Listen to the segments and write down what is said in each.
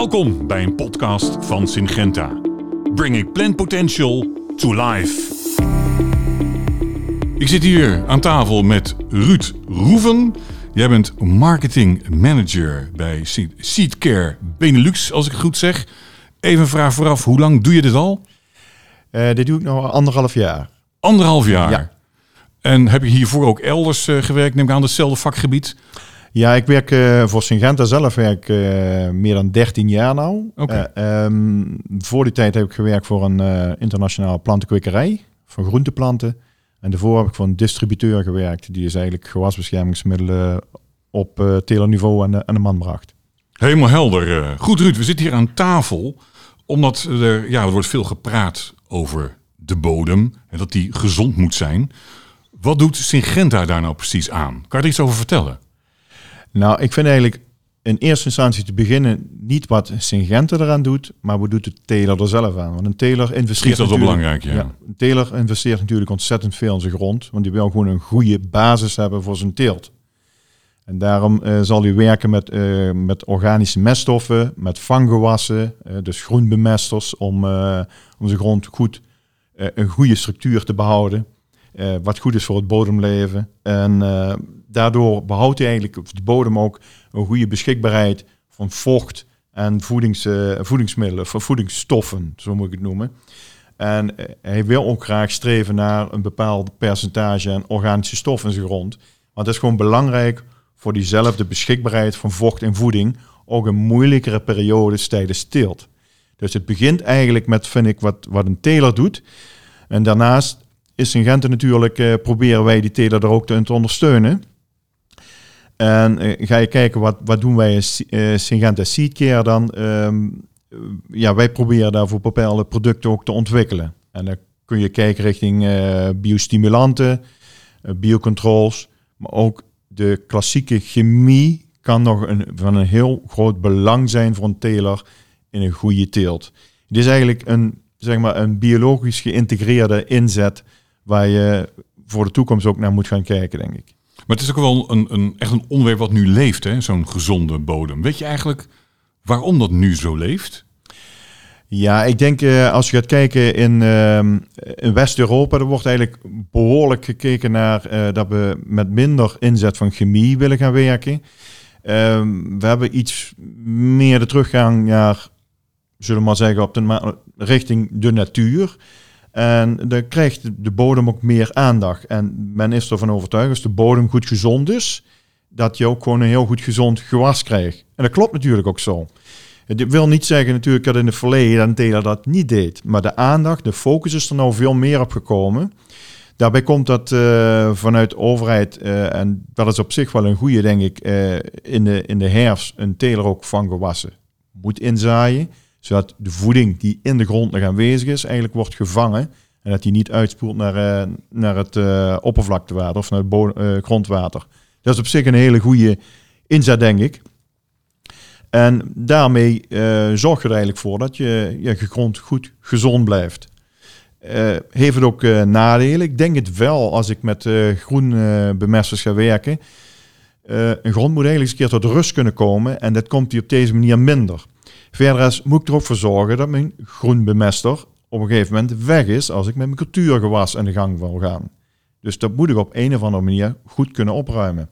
Welkom bij een podcast van Syngenta. Bringing plant potential to life. Ik zit hier aan tafel met Ruud Roeven. Jij bent marketing manager bij Seedcare Benelux, als ik het goed zeg. Even een vraag vooraf, hoe lang doe je dit al? Uh, dit doe ik nog anderhalf jaar. Anderhalf jaar? Ja. En heb je hiervoor ook elders uh, gewerkt, neem ik aan hetzelfde vakgebied? Ja, ik werk uh, voor Syngenta zelf werk uh, meer dan 13 jaar nu. Okay. Uh, um, voor die tijd heb ik gewerkt voor een internationale plantenkwekerij, voor groenteplanten. En daarvoor heb ik voor een distributeur gewerkt, die is eigenlijk gewasbeschermingsmiddelen op telerniveau aan de, aan de man bracht. Helemaal helder. Goed Ruud, we zitten hier aan tafel omdat er, ja, er wordt veel gepraat over de bodem en dat die gezond moet zijn. Wat doet Syngenta daar nou precies aan? Kan je er iets over vertellen? Nou, ik vind eigenlijk in eerste instantie te beginnen niet wat Syngenta eraan doet, maar wat doet de teler er zelf aan. Want een teler investeert. Dat is belangrijk, ja. ja. Een teler investeert natuurlijk ontzettend veel in zijn grond, want die wil gewoon een goede basis hebben voor zijn teelt. En daarom uh, zal hij werken met, uh, met organische meststoffen, met vanggewassen, uh, dus groenbemesters, om, om zijn grond goed een goede structuur te behouden. wat goed is voor het bodemleven. En daardoor behoudt hij eigenlijk de bodem ook een goede beschikbaarheid van vocht en voedings, uh, voedingsmiddelen, van voedingsstoffen, zo moet ik het noemen. En uh, hij wil ook graag streven naar een bepaald percentage aan organische stoffen in zijn grond. Want dat is gewoon belangrijk voor diezelfde beschikbaarheid van vocht en voeding, ook in moeilijkere periodes tijdens teelt. Dus het begint eigenlijk met, vind ik, wat, wat een teler doet. En daarnaast is Syngenta natuurlijk, uh, proberen wij die teler er ook te ondersteunen. En uh, ga je kijken wat, wat doen wij in uh, Syngenta Seedcare dan? Um, ja, wij proberen daarvoor bepaalde producten ook te ontwikkelen. En dan kun je kijken richting uh, biostimulanten, biocontrols, maar ook de klassieke chemie kan nog een, van een heel groot belang zijn voor een teler in een goede teelt. Het is eigenlijk een, zeg maar, een biologisch geïntegreerde inzet waar je voor de toekomst ook naar moet gaan kijken, denk ik. Maar het is ook wel een, een, echt een onderwerp wat nu leeft, hè? zo'n gezonde bodem. Weet je eigenlijk waarom dat nu zo leeft? Ja, ik denk uh, als je gaat kijken in, uh, in West-Europa, er wordt eigenlijk behoorlijk gekeken naar uh, dat we met minder inzet van chemie willen gaan werken. Ehm, we hebben iets meer de teruggang naar, zullen we maar zeggen, op de richting de natuur. En dan krijgt de bodem ook meer aandacht. En men is ervan overtuigd, als de bodem goed gezond is, dat je ook gewoon een heel goed gezond gewas krijgt. En dat klopt natuurlijk ook zo. Het wil niet zeggen natuurlijk dat in het verleden een teler dat niet deed. Maar de aandacht, de focus is er nou veel meer op gekomen. Daarbij komt dat uh, vanuit de overheid, uh, en dat is op zich wel een goede, denk ik, uh, in, de, in de herfst een teler ook van gewassen moet inzaaien zodat de voeding die in de grond nog aanwezig is, eigenlijk wordt gevangen. En dat die niet uitspoelt naar, uh, naar het uh, oppervlaktewater of naar het uh, grondwater. Dat is op zich een hele goede inzet, denk ik. En daarmee zorg je er eigenlijk voor dat je, je grond goed gezond blijft. heeft het ook nadelen? Ik denk het wel als ik met groenbemesters ga werken. een grond moet eigenlijk eens een keer tot rust kunnen komen. En dat komt hier op deze manier minder. Verder moet ik er ook voor zorgen dat mijn groenbemester op een gegeven moment weg is als ik met mijn cultuurgewas aan de gang wil gaan. Dus dat moet ik op een of andere manier goed kunnen opruimen.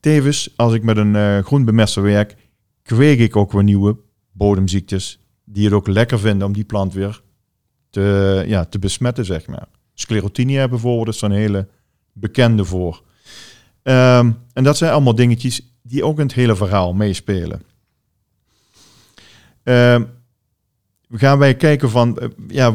Tevens, als ik met een uh, groenbemester werk, kweek ik ook weer nieuwe bodemziektes die het ook lekker vinden om die plant weer te, ja, te besmetten, zeg maar. Sclerotinia bijvoorbeeld is een hele bekende voor. Um, en dat zijn allemaal dingetjes die ook in het hele verhaal meespelen. Uh, gaan wij kijken van, uh, ja,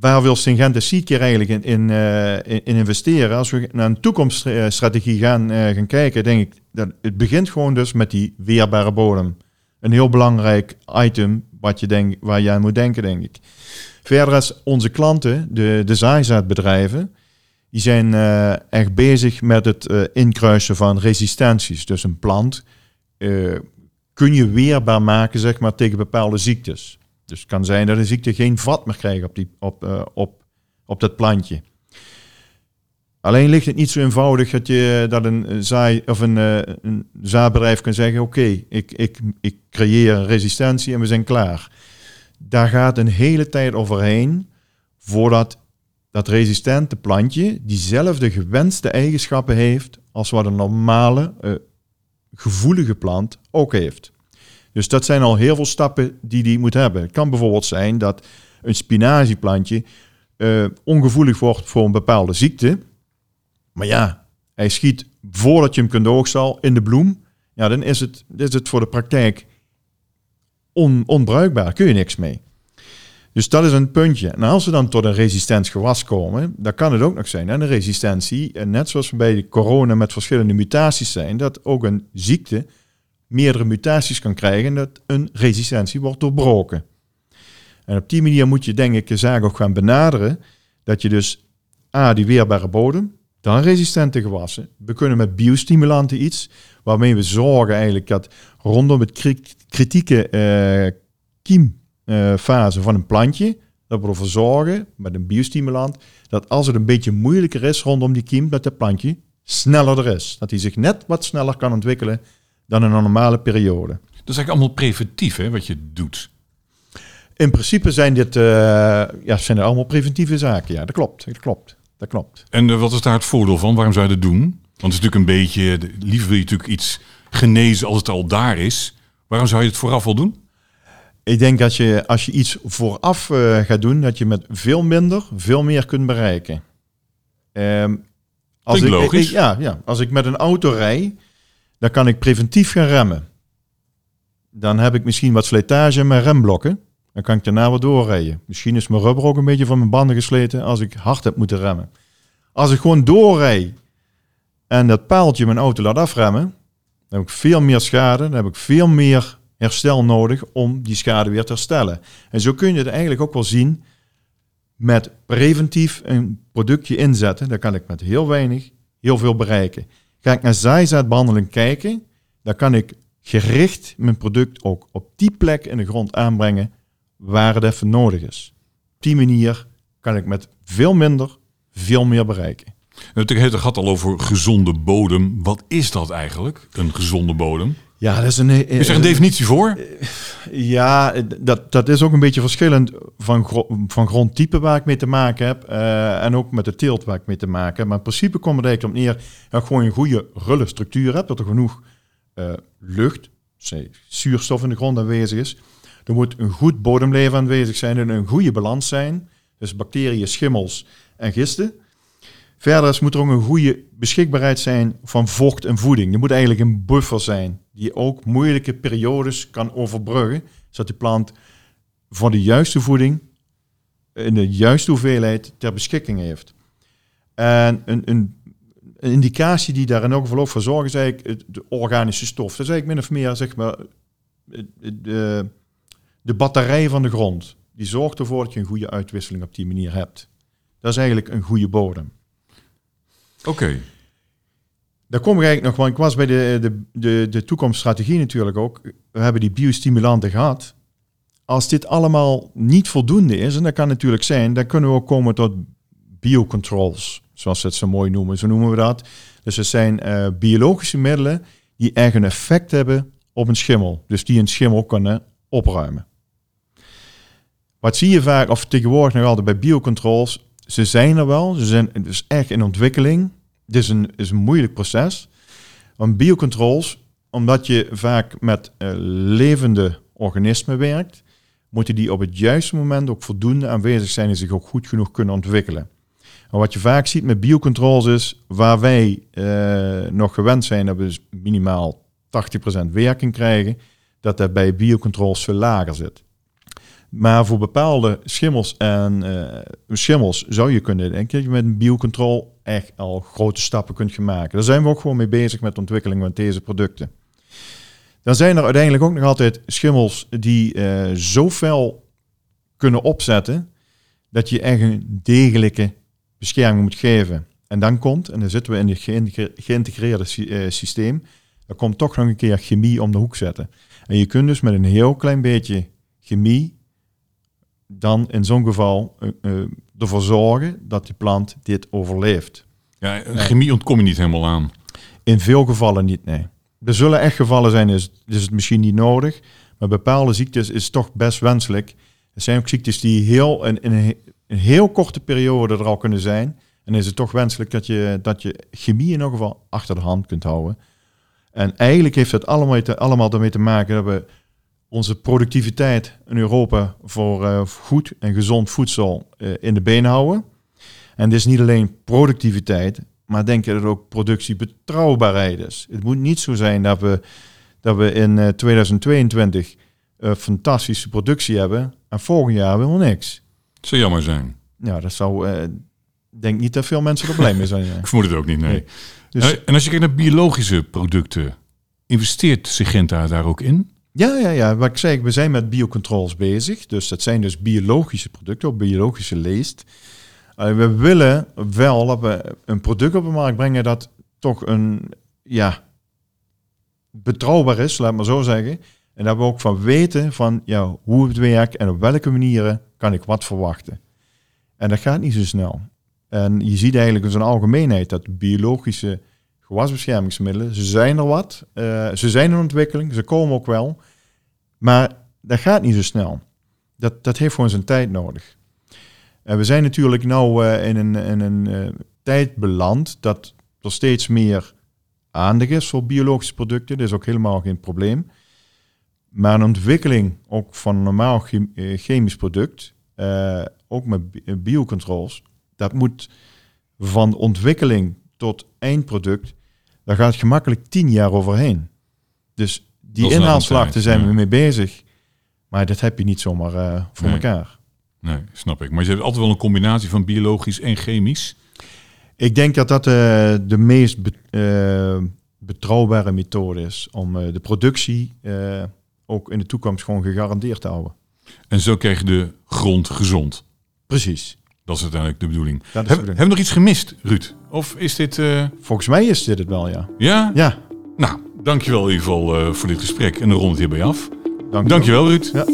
waar wil Syngenta Seedcare eigenlijk in, in, uh, in, investeren? Als we naar een toekomststrategie gaan, eh, gaan kijken, denk ik dat het begint gewoon dus met die weerbare bodem. Een heel belangrijk item wat je denk, waar jij aan moet denken, denk ik. Verder is onze klanten, de designzaadbedrijven, die zijn echt bezig met het inkruisen van resistenties. Dus een plant kun je weerbaar maken zeg maar, tegen bepaalde ziektes. Dus het kan zijn dat een ziekte geen vat meer krijgt op, die, op, uh, op, op dat plantje. Alleen ligt het niet zo eenvoudig dat, je, dat een, zaai, of een, uh, een zaadbedrijf kan zeggen: Oké, ik, ik, ik creëer een resistentie en we zijn klaar. Daar gaat een hele tijd overheen voordat dat resistente plantje diezelfde gewenste eigenschappen heeft als wat een normale, uh, gevoelige plant ook heeft. Dus dat zijn al heel veel stappen die die moet hebben. Het kan bijvoorbeeld zijn dat een spinazieplantje uh, ongevoelig wordt voor een bepaalde ziekte. Maar ja, hij schiet voordat je hem kunt oogsten in de bloem. Ja, dan is het, is het voor de praktijk on, onbruikbaar. Kun je niks mee. Dus dat is een puntje. En als we dan tot een resistent gewas komen, dan kan het ook nog zijn. En een resistentie, net zoals bij de corona met verschillende mutaties zijn, dat ook een ziekte meerdere mutaties kan krijgen en dat een resistentie wordt doorbroken. En op die manier moet je denk ik de zaak ook gaan benaderen, dat je dus A, die weerbare bodem, dan resistente gewassen. We kunnen met biostimulanten iets, waarmee we zorgen eigenlijk dat rondom het kritieke uh, kiemfase van een plantje, dat we ervoor zorgen met een biostimulant, dat als het een beetje moeilijker is rondom die kiem, dat het plantje sneller er is. Dat hij zich net wat sneller kan ontwikkelen dan in een normale periode. Dat is eigenlijk allemaal preventief, hè, wat je doet. In principe zijn dit uh, ja, zijn er allemaal preventieve zaken. Ja, dat klopt. Dat klopt. Dat klopt. En uh, wat is daar het voordeel van? Waarom zou je dat doen? Want het is natuurlijk een beetje, liever wil je natuurlijk iets genezen als het al daar is. Waarom zou je het vooraf wel doen? Ik denk dat je als je iets vooraf uh, gaat doen, dat je met veel minder veel meer kunt bereiken. Um, als ik, logisch. Ik, ja, ja, als ik met een auto rij, dan kan ik preventief gaan remmen. Dan heb ik misschien wat slijtage in mijn remblokken. Dan kan ik daarna weer doorrijden. Misschien is mijn rubber ook een beetje van mijn banden gesleten als ik hard heb moeten remmen. Als ik gewoon doorrijd en dat paaltje mijn auto laat afremmen, dan heb ik veel meer schade. Dan heb ik veel meer herstel nodig om die schade weer te herstellen. En zo kun je het eigenlijk ook wel zien met preventief een productje inzetten. Dan kan ik met heel weinig heel veel bereiken. Ga ik naar zaaizaadbehandeling kijken, dan kan ik gericht mijn product ook op die plek in de grond aanbrengen waar het even nodig is. Op die manier kan ik met veel minder veel meer bereiken. Het gaat al over gezonde bodem. Wat is dat eigenlijk, een gezonde bodem? Ja, dat is een, is er een definitie voor? Ja, dat, dat is ook een beetje verschillend van, van grondtype waar ik mee te maken heb. Uh, en ook met de teelt waar ik mee te maken heb. Maar in principe komt het eigenlijk op neer dat je gewoon een goede rulle structuur hebt. Dat er genoeg uh, lucht, zuurstof in de grond aanwezig is. Er moet een goed bodemleven aanwezig zijn en een goede balans zijn. Dus bacteriën, schimmels en gisten. Verder moet er ook een goede beschikbaarheid zijn van vocht en voeding. Er moet eigenlijk een buffer zijn die ook moeilijke periodes kan overbruggen, zodat de plant voor de juiste voeding in de juiste hoeveelheid ter beschikking heeft. En een, een, een indicatie die daar in elk geval ook voor zorgt, is eigenlijk de organische stof. Dat is eigenlijk min of meer zeg maar, de, de batterij van de grond. Die zorgt ervoor dat je een goede uitwisseling op die manier hebt. Dat is eigenlijk een goede bodem. Oké. Daar kom ik eigenlijk nog, want ik was bij de, de, de, de toekomststrategie natuurlijk ook. We hebben die biostimulanten gehad. Als dit allemaal niet voldoende is, en dat kan natuurlijk zijn, dan kunnen we ook komen tot biocontrols, zoals ze het zo mooi noemen. Zo noemen we dat. Dus het zijn uh, biologische middelen die echt een effect hebben op een schimmel. Dus die een schimmel kunnen opruimen. Wat zie je vaak, of tegenwoordig nog altijd bij biocontrols, ze zijn er wel, ze zijn dus echt in ontwikkeling. Dit is een, is een moeilijk proces. Want biocontrols, omdat je vaak met uh, levende organismen werkt, moeten die op het juiste moment ook voldoende aanwezig zijn en zich ook goed genoeg kunnen ontwikkelen. En wat je vaak ziet met biocontrols is, waar wij uh, nog gewend zijn dat we dus minimaal 80% werking krijgen, dat dat bij biocontrols veel lager zit. Maar voor bepaalde schimmels en uh, schimmels zou je kunnen denken dat je met een biocontrol echt al grote stappen kunt gaan maken. Daar zijn we ook gewoon mee bezig met ontwikkeling van deze producten. Dan zijn er uiteindelijk ook nog altijd schimmels die uh, zo fel kunnen opzetten dat je echt een degelijke bescherming moet geven. En dan komt, en dan zitten we in het geïntegreerde uh, systeem, dan komt toch nog een keer chemie om de hoek zetten. En je kunt dus met een heel klein beetje chemie dan in zo'n geval uh, ervoor zorgen dat die plant dit overleeft. Ja, chemie ontkom je niet helemaal aan. In veel gevallen niet, nee. Er zullen echt gevallen zijn, is, is het misschien niet nodig. Maar bepaalde ziektes is toch best wenselijk. Er zijn ook ziektes die heel, in, in een, heel korte periode er al kunnen zijn. En is het toch wenselijk dat je, dat je chemie in ieder geval achter de hand kunt houden. En eigenlijk heeft het allemaal, te, allemaal ermee te maken dat we onze productiviteit in Europa voor uh, goed en gezond voedsel uh, in de been houden. En dit is niet alleen productiviteit, maar denk dat het ook productiebetrouwbaarheid is. Het moet niet zo zijn dat we, dat we in uh, 2022 fantastische productie hebben en volgend jaar helemaal niks. Het zou jammer zijn. Ja, dat zou. denk niet dat veel mensen er blij mee zijn. Ik vermoed het ook niet, nee. nee. Dus... En als je kijkt naar biologische producten, investeert Sigenta daar ook in? Ja, ja, ja. Wat ik zei, we zijn met biocontrols bezig. Dus dat zijn dus biologische producten op biologische leest. Uh, we willen wel dat we een product op de markt brengen dat toch een, ja, betrouwbaar is, laat maar zo zeggen. En dat we ook van weten van, ja, hoe het werkt en op welke manieren kan ik wat verwachten. En dat gaat niet zo snel. En je ziet eigenlijk in zijn algemeenheid dat biologische gewasbeschermingsmiddelen, ze zijn er wat. Uh, ze zijn in ontwikkeling, ze komen ook wel. Maar dat gaat niet zo snel. Dat, dat heeft gewoon zijn tijd nodig. En we zijn natuurlijk nu uh, in een, in een uh, tijd beland dat er steeds meer aandacht is voor biologische producten. Dat is ook helemaal geen probleem. Maar een ontwikkeling ook van een normaal chemisch product, ook met biocontrols, dat moet van ontwikkeling tot eindproduct, daar gaat gemakkelijk tien jaar overheen. Dus die inhaalslag, zijn we mee bezig. Maar dat heb je niet zomaar uh, voor nee. elkaar. Nee, snap ik. Maar je hebt altijd wel een combinatie van biologisch en chemisch. Ik denk dat dat uh, de meest be uh, betrouwbare methode is om de productie ook in de toekomst gewoon gegarandeerd te houden. En zo krijg je de grond gezond. Precies. Dat is uiteindelijk de bedoeling. Hebben we nog iets gemist, Ruud? Of is dit... Uh... Volgens mij is dit het wel, ja. Ja? Ja. Nou, dankjewel in ieder geval uh, voor dit gesprek. En dan rond het hierbij af. Dank dankjewel, Ruud. Ja.